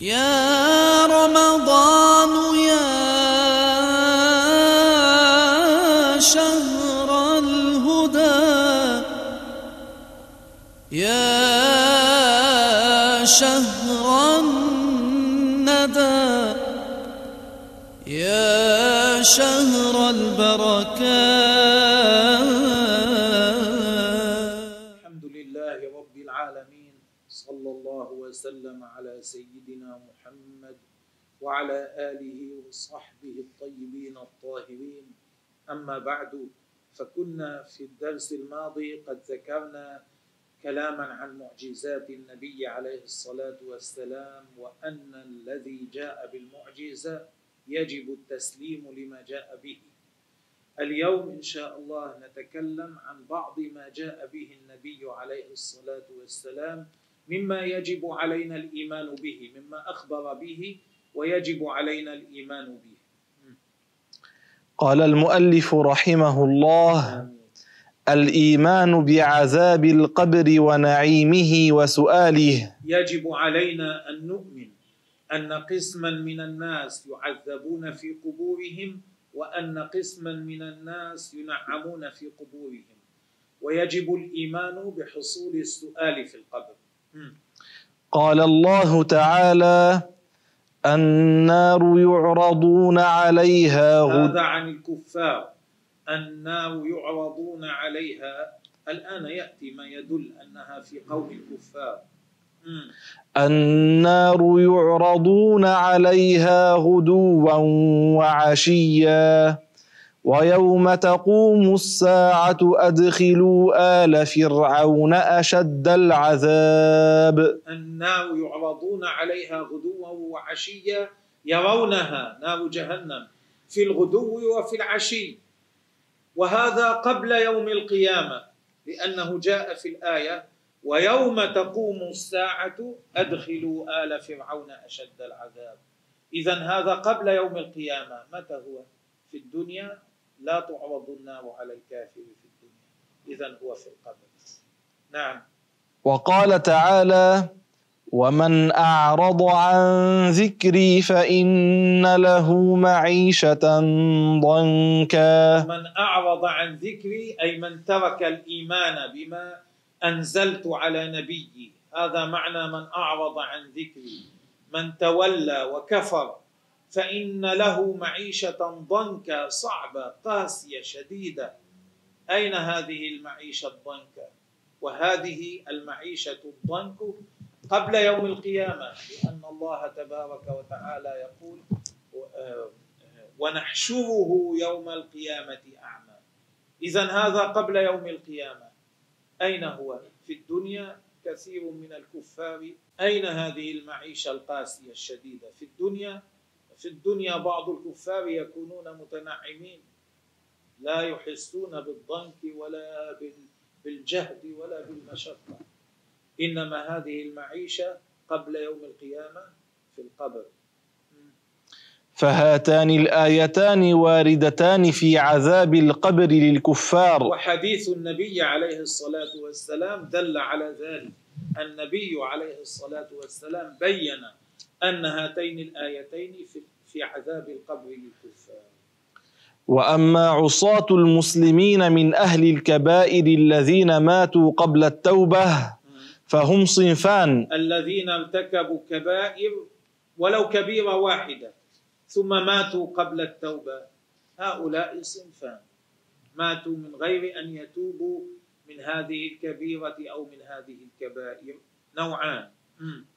يا رمضان يا شهر الهدى يا شهر الندى يا شهر البركات. الحمد لله رب العالمين صلى الله وسلم على سيدنا محمد وعلى آله وصحبه الطيبين الطاهرين. أما بعد فكنا في الدرس الماضي قد ذكرنا كلاما عن معجزات النبي عليه الصلاة والسلام وأن الذي جاء بالمعجزة يجب التسليم لما جاء به. اليوم إن شاء الله نتكلم عن بعض ما جاء به النبي عليه الصلاة والسلام مما يجب علينا الإيمان به مما أخبر به ويجب علينا الإيمان به قال المؤلف رحمه الله. الإيمان بعذاب القبر ونعيمه وسؤاله يجب علينا أن نؤمن أن قسما من الناس يعذبون في قبورهم وأن قسما من الناس ينعمون في قبورهم ويجب الإيمان بحصول السؤال في القبر. قال الله تعالى النار يعرضون عليها غد هذا عن الكفار. النار يعرضون عليها. الآن يأتي ما يدل أنها في قول الكفار. النار يعرضون عليها غدوا وعشيا. ويوم تقوم الساعة أدخلوا آل فرعون أشد العذاب. النار يعرضون عليها غدوا وعشيا يرونها نار جهنم في الغدو وفي العشي. وهذا قبل يوم القيامة لأنه جاء في الآية ويوم تقوم الساعة أدخلوا آل فرعون أشد العذاب. إذا هذا قبل يوم القيامة. متى هو؟ في الدنيا لا تعرض النار على الكافر في الدنيا. إذا هو في القبر. نعم. وقال تعالى ومن أعرض عن ذكري فإن له معيشة ضنكا. من أعرض عن ذكري أي من ترك الإيمان بما أنزلت على نبيي. هذا معنى من أعرض عن ذكري. من تولى وكفر فإن له معيشة ضنكا صعبة قاسية شديدة. أين هذه المعيشة الضنكا؟ وهذه المعيشة الضنك قبل يوم القيامة لأن الله تبارك وتعالى يقول ونحشره يوم القيامة أعمى. إذا هذا قبل يوم القيامة. أين هو؟ في الدنيا كثير من الكفار. أين هذه المعيشة القاسية الشديدة؟ في الدنيا في الدنيا بعض الكفار يكونون متنعمين. لا يحسون بالضنك ولا بال- بالجهد ولا بالمشقة. إنما هذه المعيشة قبل يوم القيامة في القبر. فهاتان الآيتان واردتان في عذاب القبر للكفار. وحديث النبي عليه الصلاة والسلام دل على ذلك. النبي عليه الصلاة والسلام بين أن هاتين الآيتين في في عذاب القبر للكفار وأما عصاة المسلمين من أهل الكبائر الذين ماتوا قبل التوبة فهم صنفان. الذين ارتكبوا كبائر ولو كبيرة واحدة ثم ماتوا قبل التوبة. هؤلاء صنفان. ماتوا من غير أن يتوبوا من هذه الكبيرة أو من هذه الكبائر نوعان.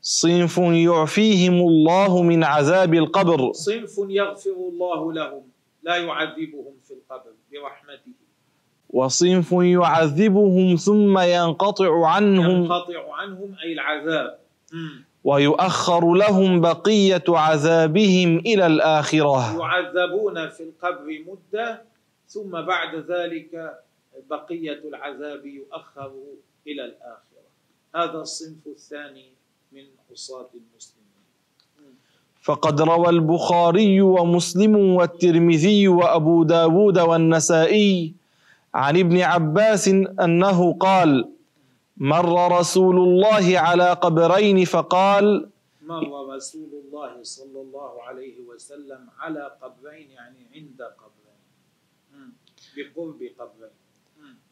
صنف يعفيهم الله من عذاب القبر. صنف يغفر الله لهم لا يعذبهم في القبر برحمته. وصنف يعذبهم ثم ينقطع عنهم. ينقطع عنهم أي العذاب. ويؤخر لهم بقية عذابهم إلى الآخرة. يعذبون في القبر مدة ثم بعد ذلك بقية العذاب يؤخر إلى الآخرة. هذا الصنف الثاني من عصاة المسلمين فقد روى البخاري ومسلم والترمذي وأبو داود والنسائي عن ابن عباس أنه قال مر رسول الله على قبرين فقال مر رسول الله صلى الله عليه وسلم على قبرين يعني عند قبرين. بقرب قبرين.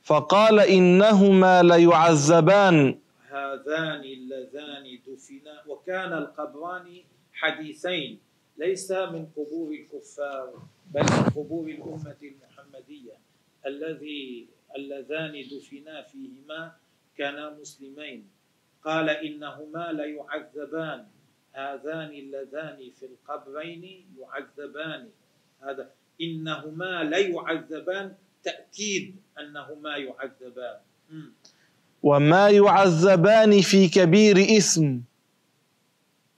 فقال إنهما ليعذبان هذان اللذان دفنا وكان القبران حديثين ليس من قبور الكفار بل من قبور الأمة المحمدية. الذي اللذان دفنا فيهما كانا مسلمين. قال إنهما ليعذبان. هذان اللذان في القبرين يعذبان. هذا إنهما ليعذبان تأكيد أنهما يعذبان. وما يعذبان في كبير إثم.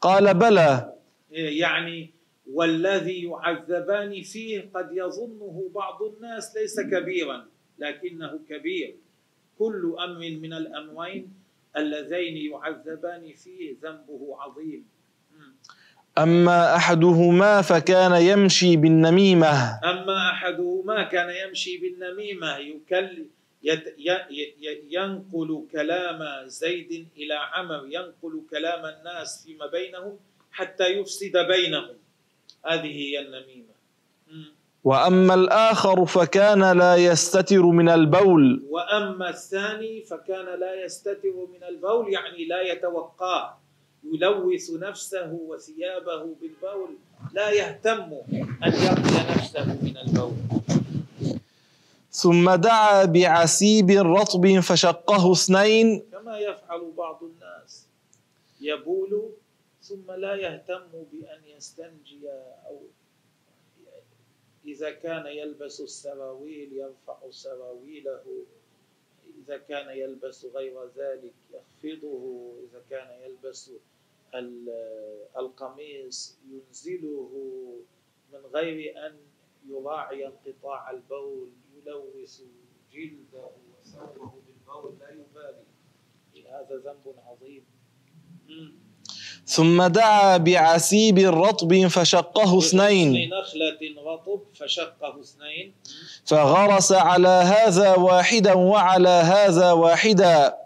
قال بلى. يعني والذي يعذبان فيه قد يظنه بعض الناس ليس كبيرا لكنه كبير. كل أمر من الأمرين اللذين يعذبان فيه ذنبه عظيم. أما أحدهما فكان يمشي بالنميمة. اما احدهما كان يمشي بالنميمه يكل يت ي- ي- ي- ينقل كلام زيد إلى عمر ينقل كلام الناس فيما بينهم حتى يفسد بينهم. هذه هي النميمة. مم. وأما الآخر فكان لا يستتر من البول. وأما الثاني فكان لا يستتر من البول يعني لا يتوقاه يلوث نفسه وثيابه بالبول. لا يهتم أن يقي نفسه من البول. ثم دعا بعسيب رطب فشقه اثنين. كما يفعل بعض الناس. يبول ثم لا يهتم بأن يستنجي أو إذا كان يلبس السراويل يرفع سراويله إذا كان يلبس غير ذلك يخفضه. إذا كان يلبس ال- القميص ينزله. من غير أن يراعي انقطاع البول. يلوث جلده وثوبه بالبول لا يبالي. هذا ذنب عظيم. ثم دعا بعسيب رطب فشقه اثنين. نخلة رطب فشقه اثنين. فغرس على هذا واحدا وعلى هذا واحدا.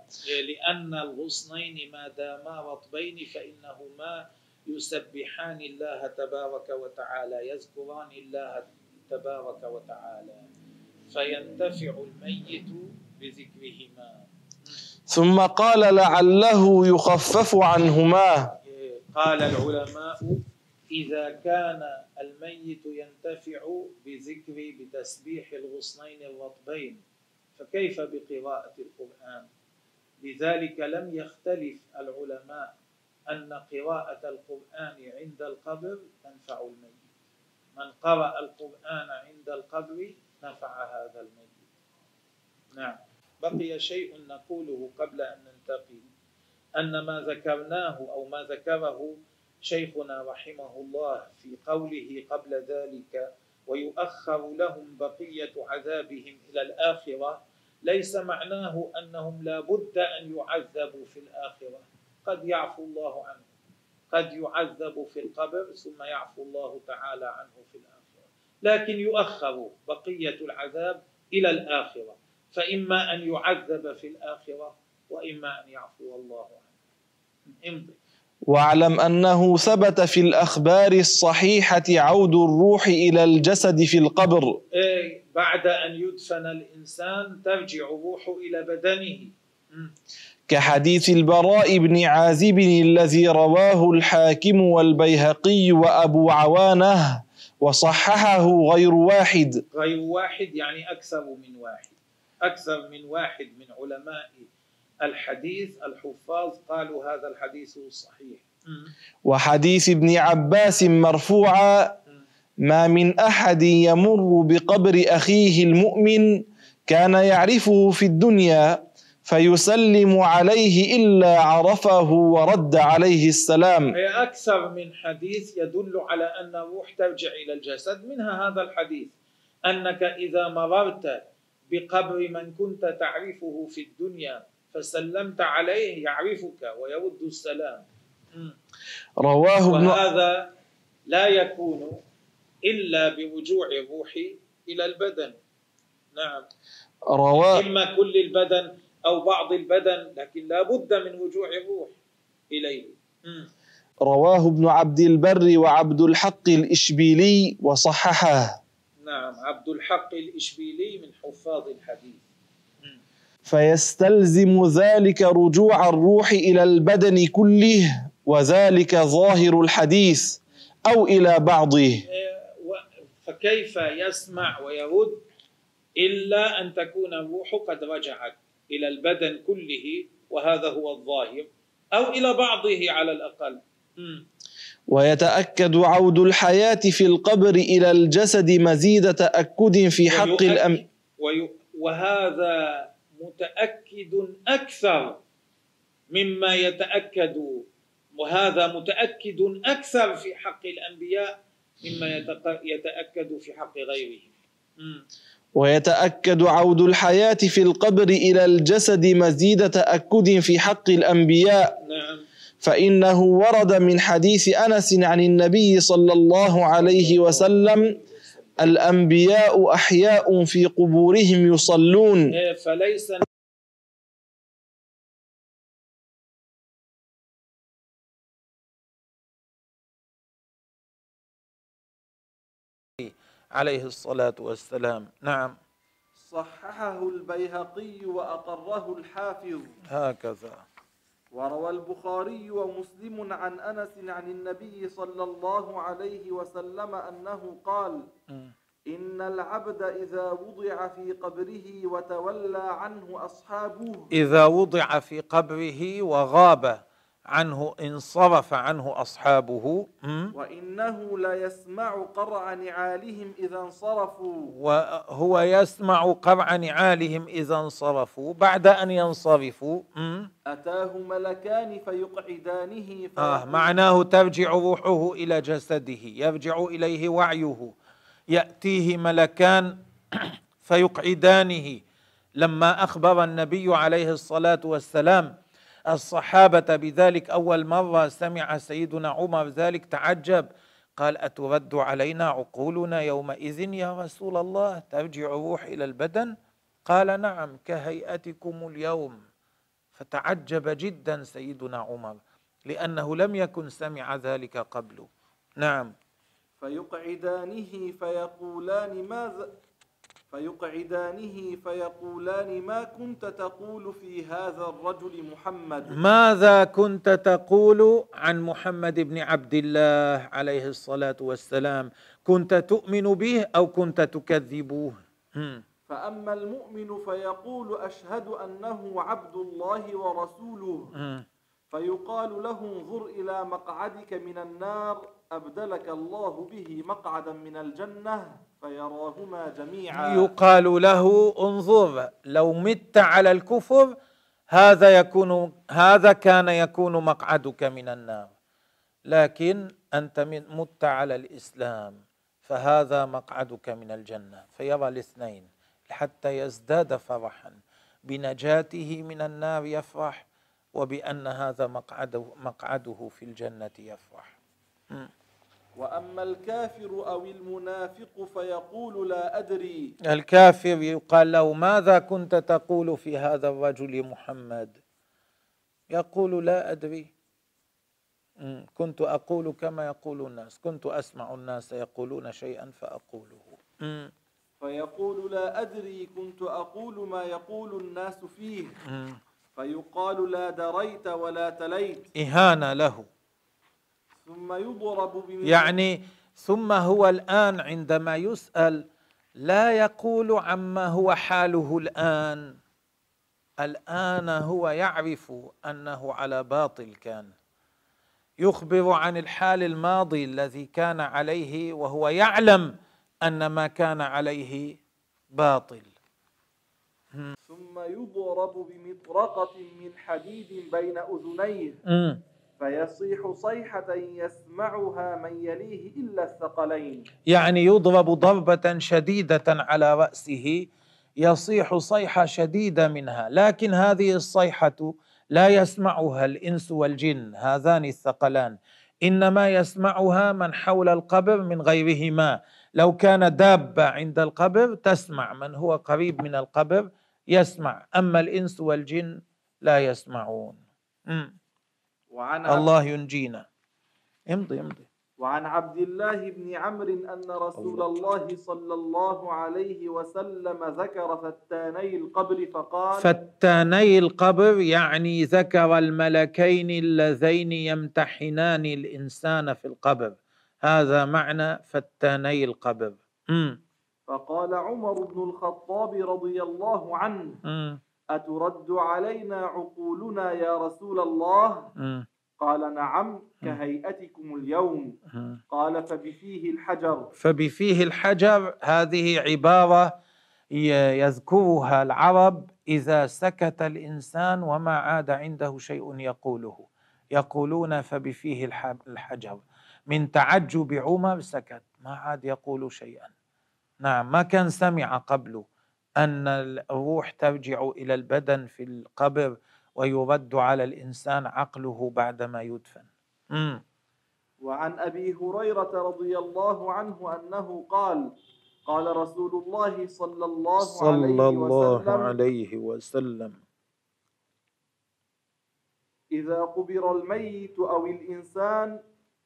لأن الغصنين ما داما رطبين فإنهما يسبحان الله تبارك وتعالى يذكران الله تبارك وتعالى. فينتفع الميت بذكرهما. ثم قال لعله يخفف عنهما. قال العلماء إذا كان الميت ينتفع بذكر بتسبيح الغصنين الرطبين فكيف بقراءة القرآن؟ لذلك لم يختلف العلماء أن قراءة القرآن عند القبر تنفع الميت. من قرأ القرآن عند القبر نفع هذا الميت نعم. بقي شيء نقوله قبل أن ننتقل أن ما ذكرناه أو ما ذكره شيخنا رحمه الله في قوله قبل ذلك ويؤخر لهم بقية عذابهم إلى الآخرة ليس معناه أنهم لا بد أن يعذبوا في الآخرة. قد يعفو الله عنهم قد يعذب في القبر ثم يعفو الله تعالى عنه في الآخرة. لكن يؤخر بقية العذاب إلى الآخرة. فإما أن يعذب في الآخرة وإما أن يعفو الله عنه. امضي واعلم أنه ثبت في الأخبار الصحيحة عود الروح إلى الجسد في القبر. إيه بعد أن يدفن الإنسان ترجع الروح إلى بدنه. كحديث البراء بن عازب الذي رواه الحاكم والبيهقي وأبو عوانة وصححه غير واحد غير واحد يعني أكثر من واحد أكثر من واحد من علماء الحديث الحفاظ قالوا هذا الحديث صحيح. وحديث ابن عباس مرفوعا. ما من أحد يمر بقبر أخيه المؤمن كان يعرفه في الدنيا فيسلم عليه إلا عرفه ورد عليه السلام. هي أكثر من حديث يدل على أن الروح ترجع إلى الجسد. منها هذا الحديث أنك إذا مررت بقبر من كنت تعرفه في الدنيا فسلمت عليه يعرفك ويرد السلام. رواه ابن وهذا لا يكون إلا برجوع الروح إلى البدن. نعم. رواه إما كل البدن أو بعض البدن لكن لا بد من رجوع الروح إليه. رواه ابن عبد البر وعبد الحق الإشبيلي وصححه. نعم عبد الحق الإشبيلي من حفاظ الحديث. فيستلزم ذلك رجوع الروح إلى البدن كله وذلك ظاهر الحديث أو إلى بعضه. فكيف يسمع ويرد إلا أن تكون الروح قد رجعت؟ إلى البدن كله وهذا هو الظاهر أو إلى بعضه على الأقل. ويتأكد عود الحياة في القبر إلى الجسد مزيد تأكد في حق الأم وي- وهذا متأكد أكثر مما يتأكد وهذا متأكد أكثر في حق الأنبياء مما يتأكد في حق غيرهم. مم. ويتأكد عود الحياة في القبر إلى الجسد مزيد تأكد في حق الأنبياء نعم فإنه ورد من حديث أنس عن النبي صلى الله عليه وسلم الأنبياء أحياء في قبورهم يصلون إيه، فليس عليه الصلاة والسلام. نعم. صححه البيهقي وأقره الحافظ. هكذا. وروى البخاري ومسلم عن أنس عن النبي صلى الله عليه وسلم أنه قال مم. إن العبد إذا وضع في قبره وتولى عنه أصحابه. إذا وضع في قبره وغاب عنه انصرف عنه أصحابه. وإنه لا يسمع قرع نعالهم إذا انصرفوا. وهو يسمع قرع نعالهم إذا انصرفوا. بعد أن ينصرفوا. أتاه ملكان فيقعدانه آه معناه ترجع روحه إلى جسده يرجع إليه وعيه. يأتيه ملكان فيقعدانه. لما أخبر النبي عليه الصلاة والسلام الصحابة بذلك أول مرة سمع سيدنا عمر ذلك تعجب. قال أترد علينا عقولنا يومئذ يا رسول الله ترجع الروح إلى البدن؟ قال نعم كهيئتكم اليوم. فتعجب جدا سيدنا عمر لأنه لم يكن سمع ذلك قبل نعم. فيقعدانه فيقولان ماذا فيقعدانه فيقولان ما كنت تقول في هذا الرجل محمد؟ ماذا كنت تقول عن محمد بن عبد الله عليه الصلاة والسلام؟ كنت تؤمن به أو كنت تكذبه؟ هم. فأما المؤمن فيقول أشهد أنه عبد الله ورسوله. فيقال له انظر إلى مقعدك من النار أبدلك الله به مقعدا من الجنة. فيراهما جميعا. يقال له انظر لو مت على الكفر هذا يكون هذا كان يكون مقعدك من النار. لكن أنت مت على الإسلام فهذا مقعدك من الجنة. فيرى الاثنين حتى يزداد فرحا. بنجاته من النار يفرح وبأن هذا مقعده مقعده في الجنة يفرح. وأما الكافر أو المنافق فيقول لا أدري. الكافر يقال له ماذا كنت تقول في هذا الرجل محمد؟ يقول لا أدري. مم، كنت أقول كما يقول الناس. كنت أسمع الناس يقولون شيئا فأقوله. مم، فيقول لا أدري كنت أقول ما يقول الناس فيه. فيقال لا دريت ولا تليت. إهانة له. ثم يضرب يعني ثم هو الآن عندما يسأل لا يقول عما هو حاله الآن. الآن هو يعرف أنه على باطل كان. يخبر عن الحال الماضي الذي كان عليه وهو يعلم أن ما كان عليه باطل. ثم يضرب بمطرقة من حديد بين أذنيه. فيصيح صيحة يسمعها من يليه إلا الثقلين. يعني يضرب ضربة شديدة على رأسه يصيح صيحة شديدة منها. لكن هذه الصيحة لا يسمعها الإنس والجن هذان الثقلان. إنما يسمعها من حول القبر من غيرهما. لو كان دابة عند القبر تسمع من هو قريب من القبر يسمع. أما الإنس والجن لا يسمعون. مم. وعن الله ينجينا. امضي امضي. وعن عبد الله بن عمرو أن رسول الله صلى الله عليه وسلم ذكر فتاني القبر فقال فتاني القبر يعني ذكر الملكين اللذين يمتحنان الإنسان في القبر. هذا معنى فتاني القبر. مم. فقال عمر بن الخطاب رضي الله عنه مم. أترد علينا عقولنا يا رسول الله. قال نعم كهيئتكم اليوم. قال فبفيه الحجر. فبفيه الحجر هذه عبارة يذكرها العرب إذا سكت الإنسان وما عاد عنده شيء يقوله. يقولون فبفيه الح- الحجر. من تعجب عمر سكت ما عاد يقول شيئا. نعم ما كان سمع قبله. أن الروح ترجع إلى البدن في القبر ويرد على الإنسان عقله بعدما يدفن. مم. وعن أبي هريرة رضي الله عنه أنه قال قال رسول الله صلى الله صلى عليه الله وسلم عليه وسلم. إذا قبر الميت أو الإنسان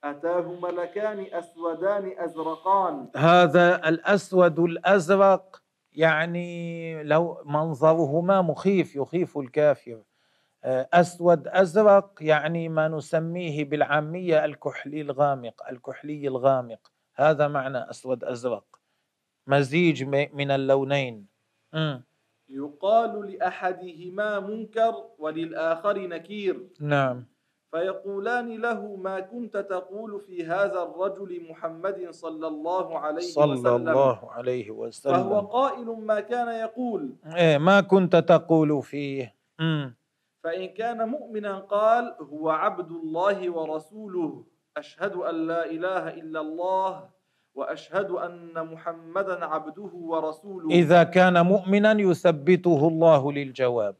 أتاه ملكان أسودان أزرقان. هذا الأسود الأزرق يعني لو منظرهما مخيف يخيف الكافر. آه، أسود أزرق يعني ما نسميه بالعامية الكحلي الغامق الكحلي الغامق. هذا معنى أسود أزرق. مزيج م- من اللونين. مم. يقال لأحدهما منكر وللآخر نكير. نعم. فيقولان له ما كنت تقول في هذا الرجل محمد صلى الله عليه صلى وسلم. الله عليه فهو وسلم قائل ما كان يقول. إيه ما كنت تقول فيه. مم. فإن كان مؤمنا قال هو عبد الله ورسوله. أشهد أن لا إله إلا الله وأشهد أن محمدا عبده ورسوله. إذا كان مؤمنا يثبته الله للجواب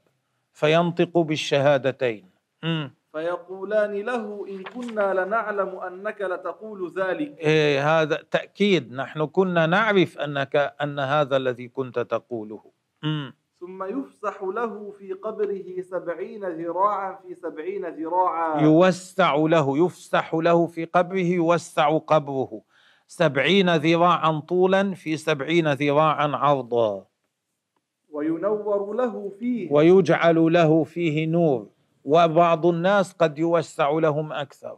فينطق بالشهادتين. مم. فيقولان له إن كنا لنعلم أنك لتقول ذلك. إيه هذا تأكيد. نحن كنا نعرف أنك أن هذا الذي كنت تقوله. مم. ثم يفسح له في قبره سبعين ذراعا في سبعين ذراعا. يوسع له يفسح له في قبره يوسع قبره. سبعين ذراعا طولا في سبعين ذراعا عرضا. وينور له فيه. ويجعل له فيه نور. وبعض الناس قد يوسع لهم أكثر.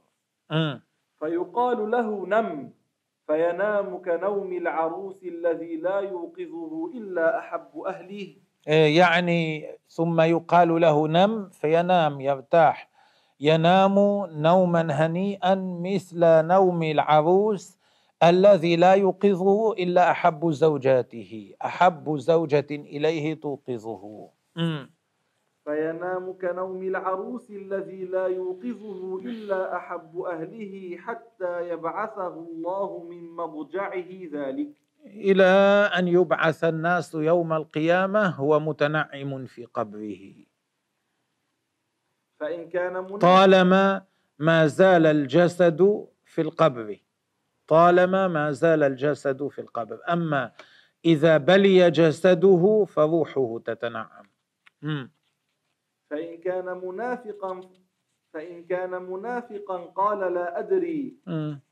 مم. فيقال له نم فينام كنوم العروس الذي لا يوقظه إلا أحب أهله. إيه يعني ثم يقال له نم فينام يرتاح. ينام نوما هنيئا مثل نوم العروس الذي لا يوقظه إلا أحب زوجاته. أحب زوجة إليه توقظه. أمم. فينام كنوم العروس الذي لا يوقظه إلا أحب أهله حتى يبعثه الله من مضجعه ذلك. إلى أن يبعث الناس يوم القيامة هو متنعم في قبره. فإن كان طالما ما زال الجسد في القبر. طالما ما زال الجسد في القبر. أما إذا بلي جسده فروحه تتنعم. مم. فإن كان منافقا فإن كان منافقا قال لا أدري.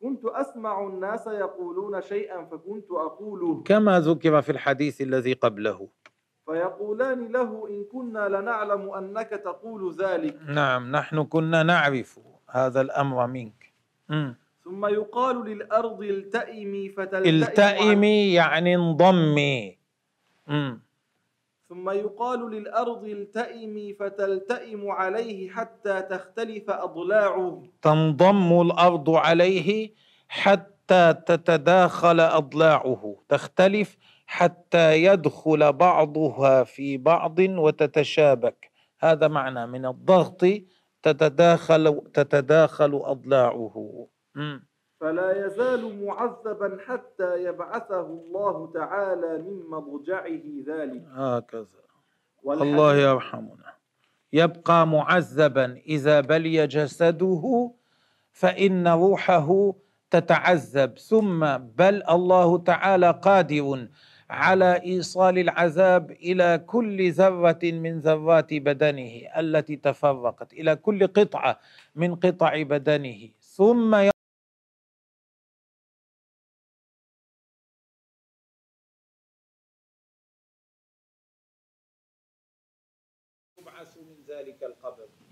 كنت أسمع الناس يقولون شيئا فكنت أقوله كما ذكر في الحديث الذي قبله فيقولان له إن كنا لنعلم أنك تقول ذلك نعم نحن كنا نعرف هذا الأمر منك مم. ثم يقال للأرض التئمي فتلتئم التئمي يعني انضمي مم. ثم يقال للأرض التئمي فتلتئم عليه حتى تختلف أضلاعه. تنضم الأرض عليه حتى تتداخل أضلاعه. تختلف حتى يدخل بعضها في بعض وتتشابك. هذا معنى من الضغط تتداخل تتداخل أضلاعه. مم. فلا يزال معذبا حتى يبعثه الله تعالى من مضجعه ذلك. هكذا. الله يرحمنا. يبقى معذبا. إذا بلي جسده فإن روحه تتعذب. ثم بل الله تعالى قادر على إيصال العذاب إلى كل ذرة من ذرات بدنه التي تفرقت إلى كل قطعة من قطع بدنه. ثم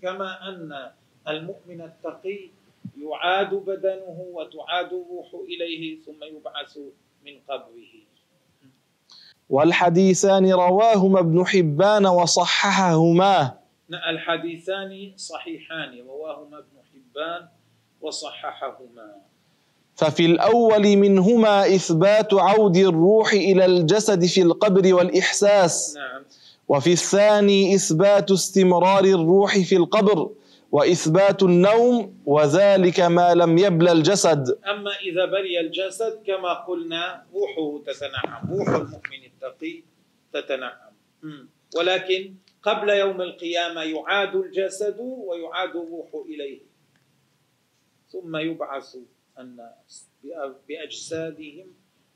كما أن المؤمن التقي يعاد بدنه وتعاد الروح إليه ثم يبعث من قبره. والحديثان رواهما ابن حبان وصححهما. الحديثان صحيحان رواهما ابن حبان وصححهما. ففي الأول منهما إثبات عود الروح إلى الجسد في القبر والإحساس. نعم. وفي الثاني إثبات استمرار الروح في القبر وإثبات النوم وذلك ما لم يبلى الجسد أما إذا بلي الجسد كما قلنا روحه تتنعم روح المؤمن التقي تتنعم. ولكن قبل يوم القيامة يعاد الجسد ويعاد الروح إليه ثم يبعث الناس بأجسادهم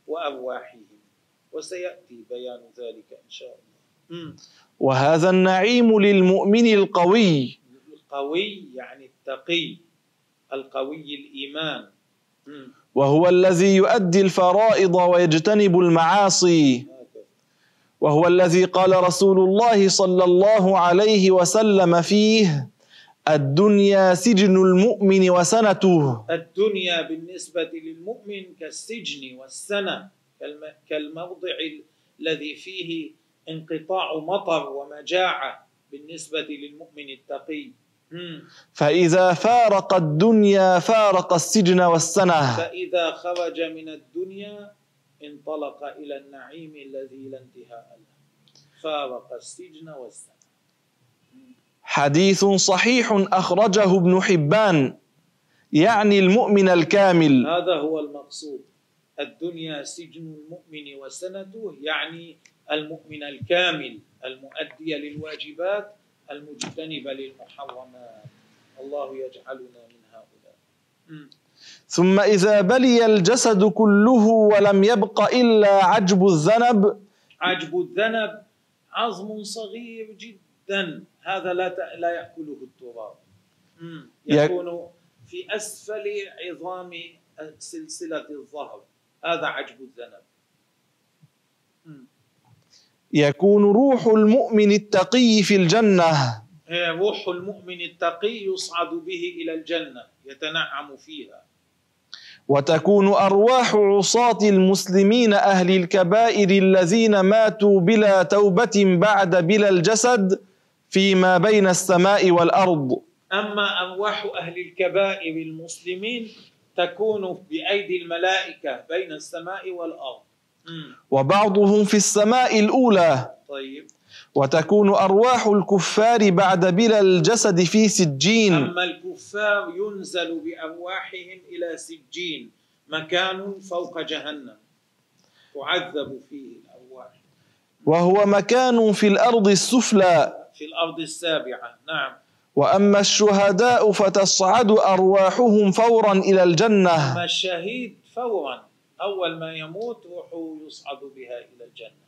وأرواحهم وسيأتي بيان ذلك إن شاء الله. وهذا النعيم للمؤمن القوي. القوي يعني التقي القوي الإيمان. وهو الذي يؤدي الفرائض ويجتنب المعاصي. وهو الذي قال رسول الله صلى الله عليه وسلم فيه الدنيا سجن المؤمن وسنته. الدنيا بالنسبة للمؤمن كالسجن والسنة كالم- كالموضع ال- الذي فيه انقطاع مطر ومجاعة بالنسبة للمؤمن التقي. فإذا فارق الدنيا فارق السجن والسنة. فإذا خرج من الدنيا انطلق إلى النعيم الذي لا انتهاء له. فارق السجن والسنة. حديث صحيح أخرجه ابن حبان يعني المؤمن الكامل. هذا هو المقصود. الدنيا سجن المؤمن وسنته يعني المؤمن الكامل المؤدي للواجبات المجتنب للمحرمات. الله يجعلنا من هؤلاء. ثم إذا بلي الجسد كله ولم يبق إلا عجب الذنب. عجب الذنب عظم صغير جدا. هذا لا ت- لا يأكله التراب. يكون في أسفل عظام سلسلة الظهر. هذا عجب الذنب. يكون روح المؤمن التقي في الجنة. هي روح المؤمن التقي يصعد به إلى الجنة يتنعم فيها. وتكون أرواح عصاة المسلمين أهل الكبائر الذين ماتوا بلا توبة بعد بلا الجسد فيما بين السماء والأرض. أما أرواح أهل الكبائر المسلمين تكون بأيدي الملائكة بين السماء والأرض. مم. وبعضهم في السماء الأولى. طيب. وتكون أرواح الكفار بعد بلا الجسد في سجين. أما الكفار ينزل بأرواحهم إلى سجين مكان فوق جهنم. تعذب فيه الأرواح. وهو مكان في الأرض السفلى. في الأرض السابعة. نعم. وأما الشهداء فتصعد أرواحهم فورا إلى الجنة. أما الشهيد فورا. أول ما يموت روحه يصعد بها إلى الجنة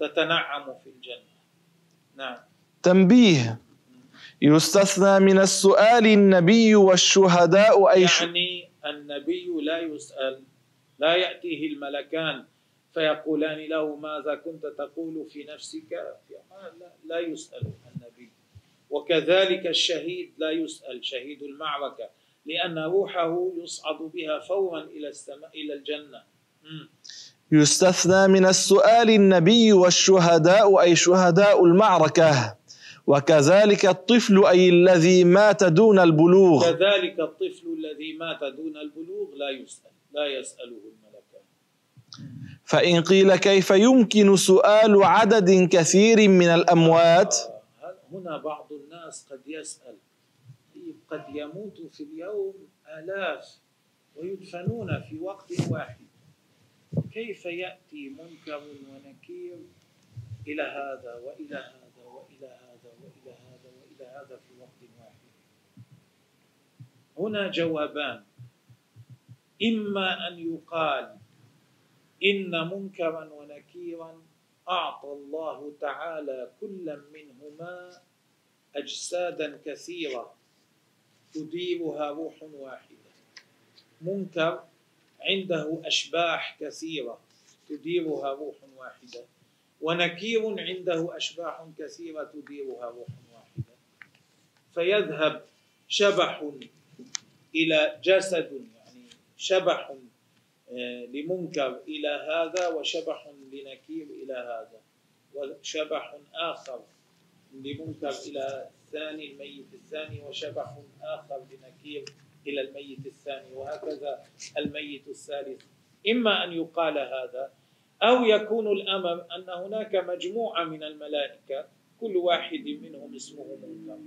تتنعم في الجنة. نعم. تنبيه. يستثنى من السؤال النبي والشهداء أي. يعني النبي لا يسأل لا يأتيه الملكان فيقولان له ماذا كنت تقول في نفسك؟ لا, لا يسأل النبي. وكذلك الشهيد لا يسأل شهيد المعركة. لأن روحه يصعد بها فورا إلى السماء إلى الجنة. يستثنى من السؤال النبي والشهداء أي شهداء المعركة. وكذلك الطفل أي الذي مات دون البلوغ. كذلك الطفل الذي مات دون البلوغ لا يسأل لا يسأله الملكان. فإن قيل كيف يمكن سؤال عدد كثير من الأموات؟ هنا بعض الناس قد يسأل. قد يموت في اليوم آلاف ويدفنون في وقت واحد. كيف يأتي منكر ونكير إلى هذا وإلى هذا وإلى هذا وإلى هذا وإلى هذا في وقت واحد؟ هنا جوابان. إما أن يقال إن منكرا ونكيرا أعطى الله تعالى كل منهما أجسادا كثيرة تديرها روح واحدة. منكر عنده أشباح كثيرة. تديرها روح واحدة. ونكير عنده أشباح كثيرة. تديرها روح واحدة. فيذهب شبح إلى جسد يعني شبح آه، لمنكر إلى هذا وشبح لنكير إلى هذا وشبح آخر لمنكر إلى الثاني الميت الثاني وشبح آخر لنكير إلى الميت الثاني وهكذا الميت الثالث. إما أن يقال هذا أو يكون الأمر أن هناك مجموعة من الملائكة كل واحد منهم اسمه منكر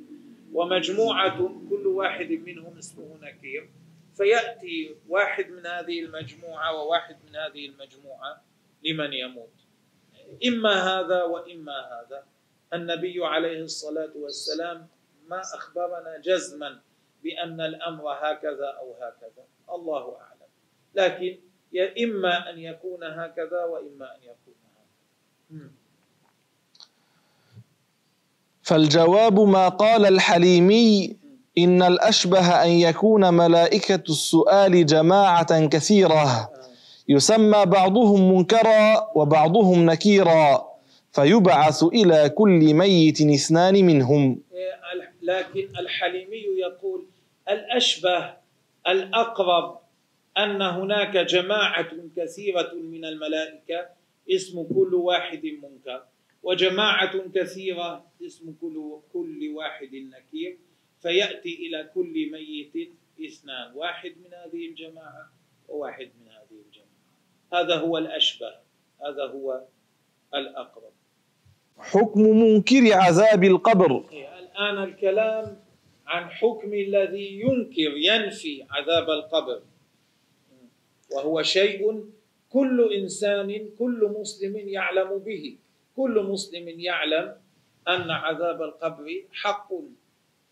ومجموعة كل واحد منهم اسمه نكير فيأتي واحد من هذه المجموعة وواحد من هذه المجموعة لمن يموت. إما هذا وإما هذا. النبي عليه الصلاة والسلام ما أخبرنا جزما بأن الأمر هكذا أو هكذا. الله أعلم. لكن إما أن يكون هكذا وإما أن يكون هكذا. فالجواب ما قال الحليمي إن الأشبه أن يكون ملائكة السؤال جماعة كثيرة. يسمى بعضهم منكرا وبعضهم نكيرا. فيبعث إلى كل ميت اثنان منهم. لكن الحليمي يقول الأشبه الأقرب أن هناك جماعة كثيرة من الملائكة اسم كل واحد منكر وجماعة كثيرة اسم كل كل واحد نكير فيأتي إلى كل ميت اثنان واحد من هذه الجماعة وواحد من هذه الجماعة. هذا هو الأشبه هذا هو الأقرب. حكم منكر عذاب القبر. الآن الكلام عن حكم الذي ينكر ينفي عذاب القبر. وهو شيء كل إنسان كل مسلم يعلم به. كل مسلم يعلم أن عذاب القبر حق.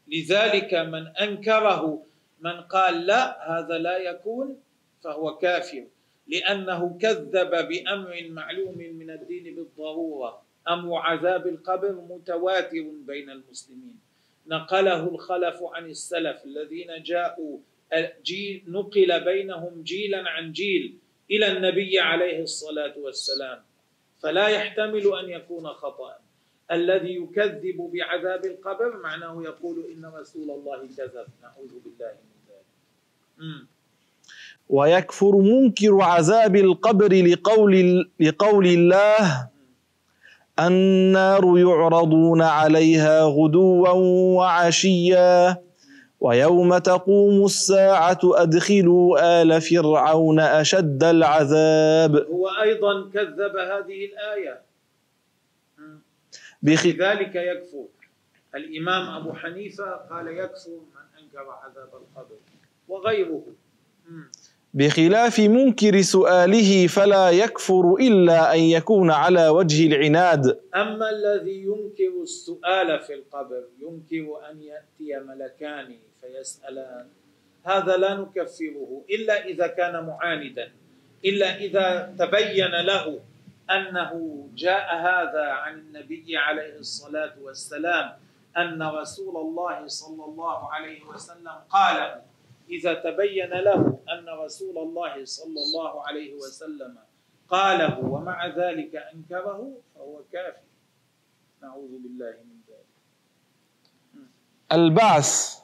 لذلك من أنكره من قال لا هذا لا يكون فهو كافر. لأنه كذب بأمر معلوم من الدين بالضرورة. أمر عذاب القبر متواتر بين المسلمين؟ نقله الخلف عن السلف الذين جاءوا جيل نقل بينهم جيلا عن جيل إلى النبي عليه الصلاة والسلام. فلا يحتمل أن يكون خطأ. الذي يكذب بعذاب القبر معناه يقول إن رسول الله كذب. نعوذ بالله من ذلك. ويكفر منكر عذاب القبر لقول لقول الله النار يعرضون عليها غدوا وعشيا ويوم تقوم الساعة أدخلوا آل فرعون أشد العذاب. هو أيضا كذب هذه الآية. بذلك يكفر. الإمام أبو حنيفة قال يكفر من أنكر عذاب القبر. وغيره. بخلاف منكر سؤاله فلا يكفر إلا أن يكون على وجه العناد. أما الذي ينكر السؤال في القبر ينكر أن يأتي ملكان فيسألان. هذا لا نكفره إلا إذا كان معاندا إلا إذا تبين له أنه جاء هذا عن النبي عليه الصلاة والسلام أن رسول الله صلى الله عليه وسلم قال إذا تبين له أن رسول الله صلى الله عليه وسلم قاله ومع ذلك أنكره فهو كافر. نعوذ بالله من ذلك. البعث.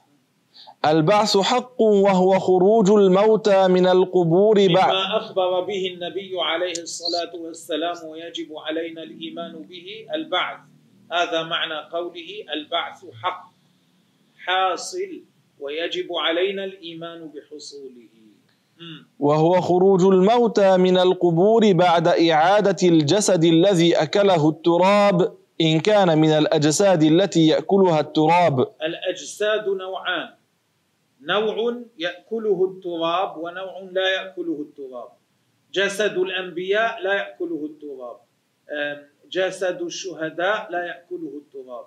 البعث حق وهو خروج الموتى من القبور بعد. ما أخبر به النبي عليه الصلاة والسلام ويجب علينا الإيمان به البعث. هذا معنى قوله البعث حق حاصل ويجب علينا الإيمان بحصوله. وهو خروج الموتى من القبور بعد إعادة الجسد الذي أكله التراب إن كان من الأجساد التي يأكلها التراب. الأجساد نوعان. نوع يأكله التراب ونوع لا يأكله التراب. جسد الأنبياء لا يأكله التراب. جسد الشهداء لا يأكله التراب.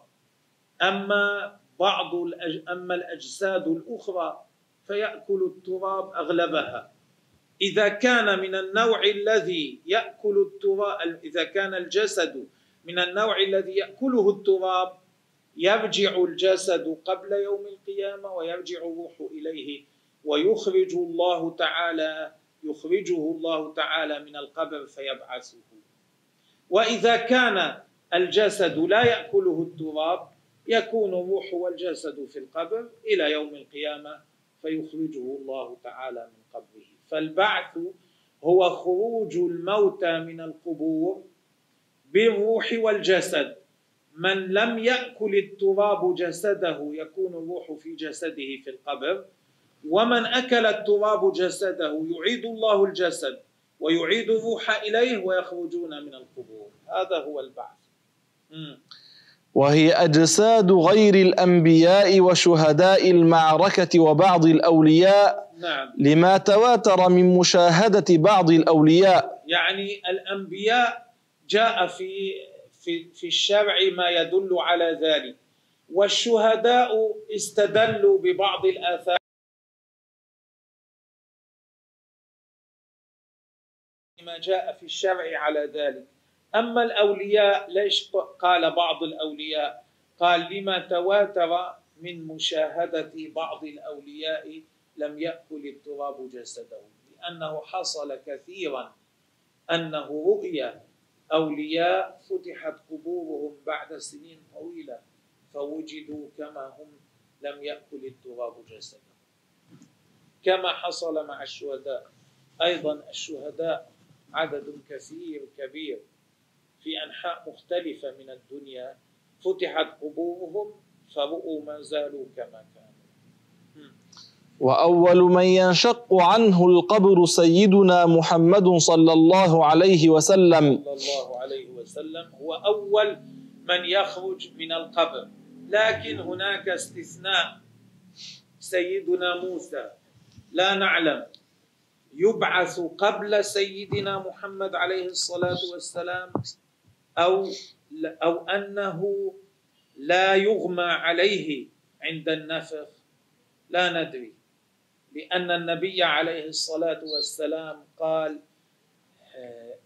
أما بعض الأج... أما الأجساد الأخرى فيأكل التراب أغلبها. إذا كان من النوع الذي يأكل التراب إذا كان الجسد من النوع الذي يأكله التراب يرجع الجسد قبل يوم القيامة ويرجع الروح إليه ويخرج الله تعالى يخرجه الله تعالى من القبر فيبعثه. وإذا كان الجسد لا يأكله التراب يكون الروح والجسد في القبر إلى يوم القيامة فيخرجه الله تعالى من قبره. فالبعث هو خروج الموتى من القبور بالروح والجسد. من لم يأكل التراب جسده يكون الروح في جسده في القبر. ومن أكل التراب جسده يعيد الله الجسد ويعيد الروح إليه ويخرجون من القبور. هذا هو البعث. وهي أجساد غير الأنبياء وشهداء المعركة وبعض الأولياء نعم. لما تواتر من مشاهدة بعض الأولياء. يعني الأنبياء جاء في في في الشرع ما يدل على ذلك. والشهداء استدلوا ببعض الآثار ما جاء في الشرع على ذلك. أما الأولياء ليش قال بعض الأولياء؟ قال لما تواتر من مشاهدة بعض الأولياء لم يأكل التراب جسده لأنه حصل كثيرا أنه رؤيا أولياء فتحت قبورهم بعد سنين طويلة فوجدوا كما هم لم يأكل التراب جسدهم كما حصل مع الشهداء. أيضا الشهداء عدد كثير كبير. في أنحاء مختلفة من الدنيا فتحت قبورهم فرؤوا ما زالوا كما كانوا. وأول من ينشق عنه القبر سيدنا محمد صلى الله عليه وسلم. صلى الله عليه وسلم هو أول من يخرج من القبر. لكن هناك استثناء. سيدنا موسى لا نعلم يبعث قبل سيدنا محمد عليه الصلاة والسلام أو أو أنه لا يغمى عليه عند النفخ. لا ندري. لأن النبي عليه الصلاة والسلام قال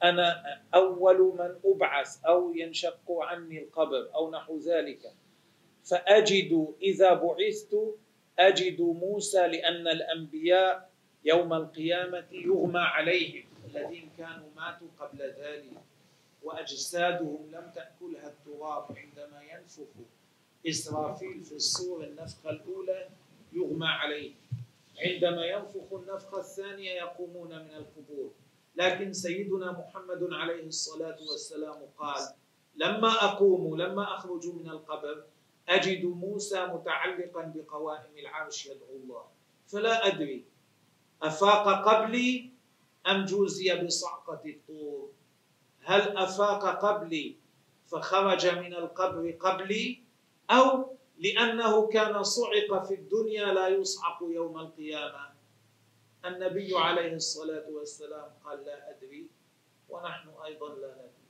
أنا أول من أبعث أو ينشق عني القبر أو نحو ذلك. فأجد إذا بعثت أجد موسى لأن الأنبياء يوم القيامة يغمى عليهم الذين كانوا ماتوا قبل ذلك. وأجسادهم لم تأكلها التراب عندما ينفخ. إسرافيل في الصور النفخة الأولى يغمى عليه. عندما ينفخ النفخة الثانية يقومون من القبور. لكن سيدنا محمد عليه الصلاة والسلام قال لما أقوم لما أخرج من القبر أجد موسى متعلقا بقوائم العرش يدعو الله. فلا أدري أفاق قبلي أم جوزي بصعقة الطور؟ هل أفاق قبلي فخرج من القبر قبلي؟ أو لأنه كان صعق في الدنيا لا يصعق يوم القيامة؟ النبي عليه الصلاة والسلام قال لا أدري ونحن أيضا لا ندري.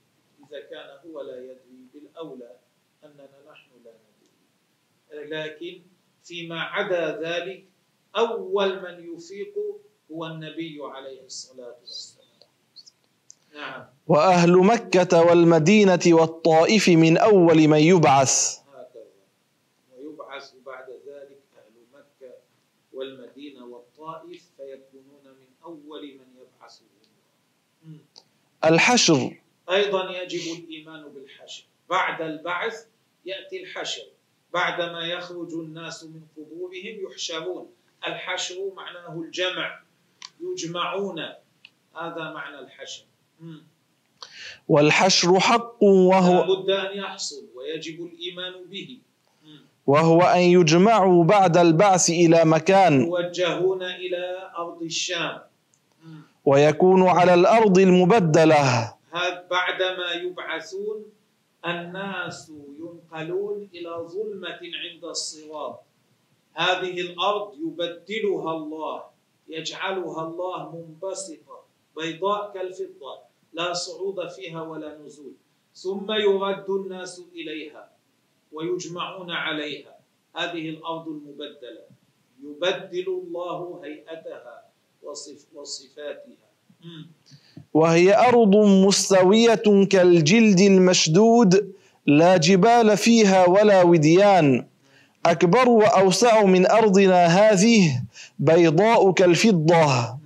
إذا كان هو لا يدري بالأولى أننا نحن لا ندري. لكن فيما عدا ذلك أول من يفيق هو النبي عليه الصلاة والسلام. وأهل مكة والمدينة والطائف من أول من يبعث. ويبعث بعد ذلك أهل مكة والمدينة والطائف فيكونون من أول من يبعثهم مم. الحشر. أيضا يجب الإيمان بالحشر. بعد البعث يأتي الحشر. بعدما يخرج الناس من قبورهم يحشرون. الحشر معناه الجمع. يجمعون. هذا معنى الحشر. والحشر حق وهو لابد أن يحصل ويجب الإيمان به. وهو أن يجمعوا بعد البعث إلى مكان يوجهون إلى أرض الشام. ويكون على الأرض المبدلة هذا بعدما يبعثون الناس ينقلون إلى ظلمة عند الصراط هذه الأرض يبدلها الله يجعلها الله منبسطة بيضاء كالفضة لا صعود فيها ولا نزول. ثم يرد الناس إليها ويجمعون عليها. هذه الأرض المبدلة. يبدل الله هيئتها وصف وصفاتها. وهي أرض مستوية كالجلد المشدود لا جبال فيها ولا وديان. أكبر وأوسع من أرضنا هذه بيضاء كالفضة.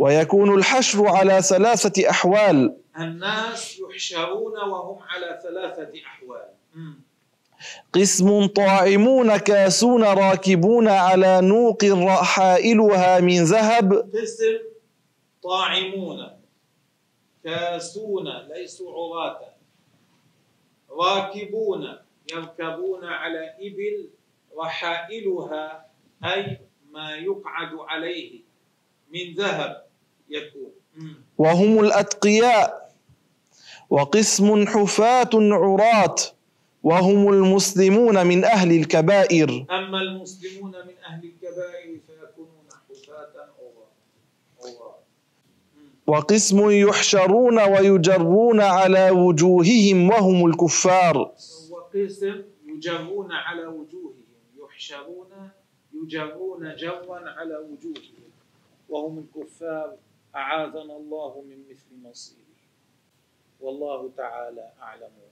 ويكون الحشر على ثلاثة أحوال. الناس يحشرون وهم على ثلاثة أحوال. قسم طاعمون كاسون راكبون على نوق رحائلها من ذهب. قسم طاعمون كاسون ليسوا عراة. راكبون يركبون على إبل رحائلها أي ما يقعد عليه من ذهب. يكون. وهم الأتقياء وقسم حفاة عراة وهم المسلمون من أهل الكبائر. أما المسلمون من أهل الكبائر فيكونون حفاة عراة. وقسم يحشرون ويجرون على وجوههم وهم الكفار. وقسم يجرون على وجوههم يحشرون يجرون جرا على وجوههم وهم الكفار. أعاذنا الله من مثل مصيره. والله تعالى أعلم.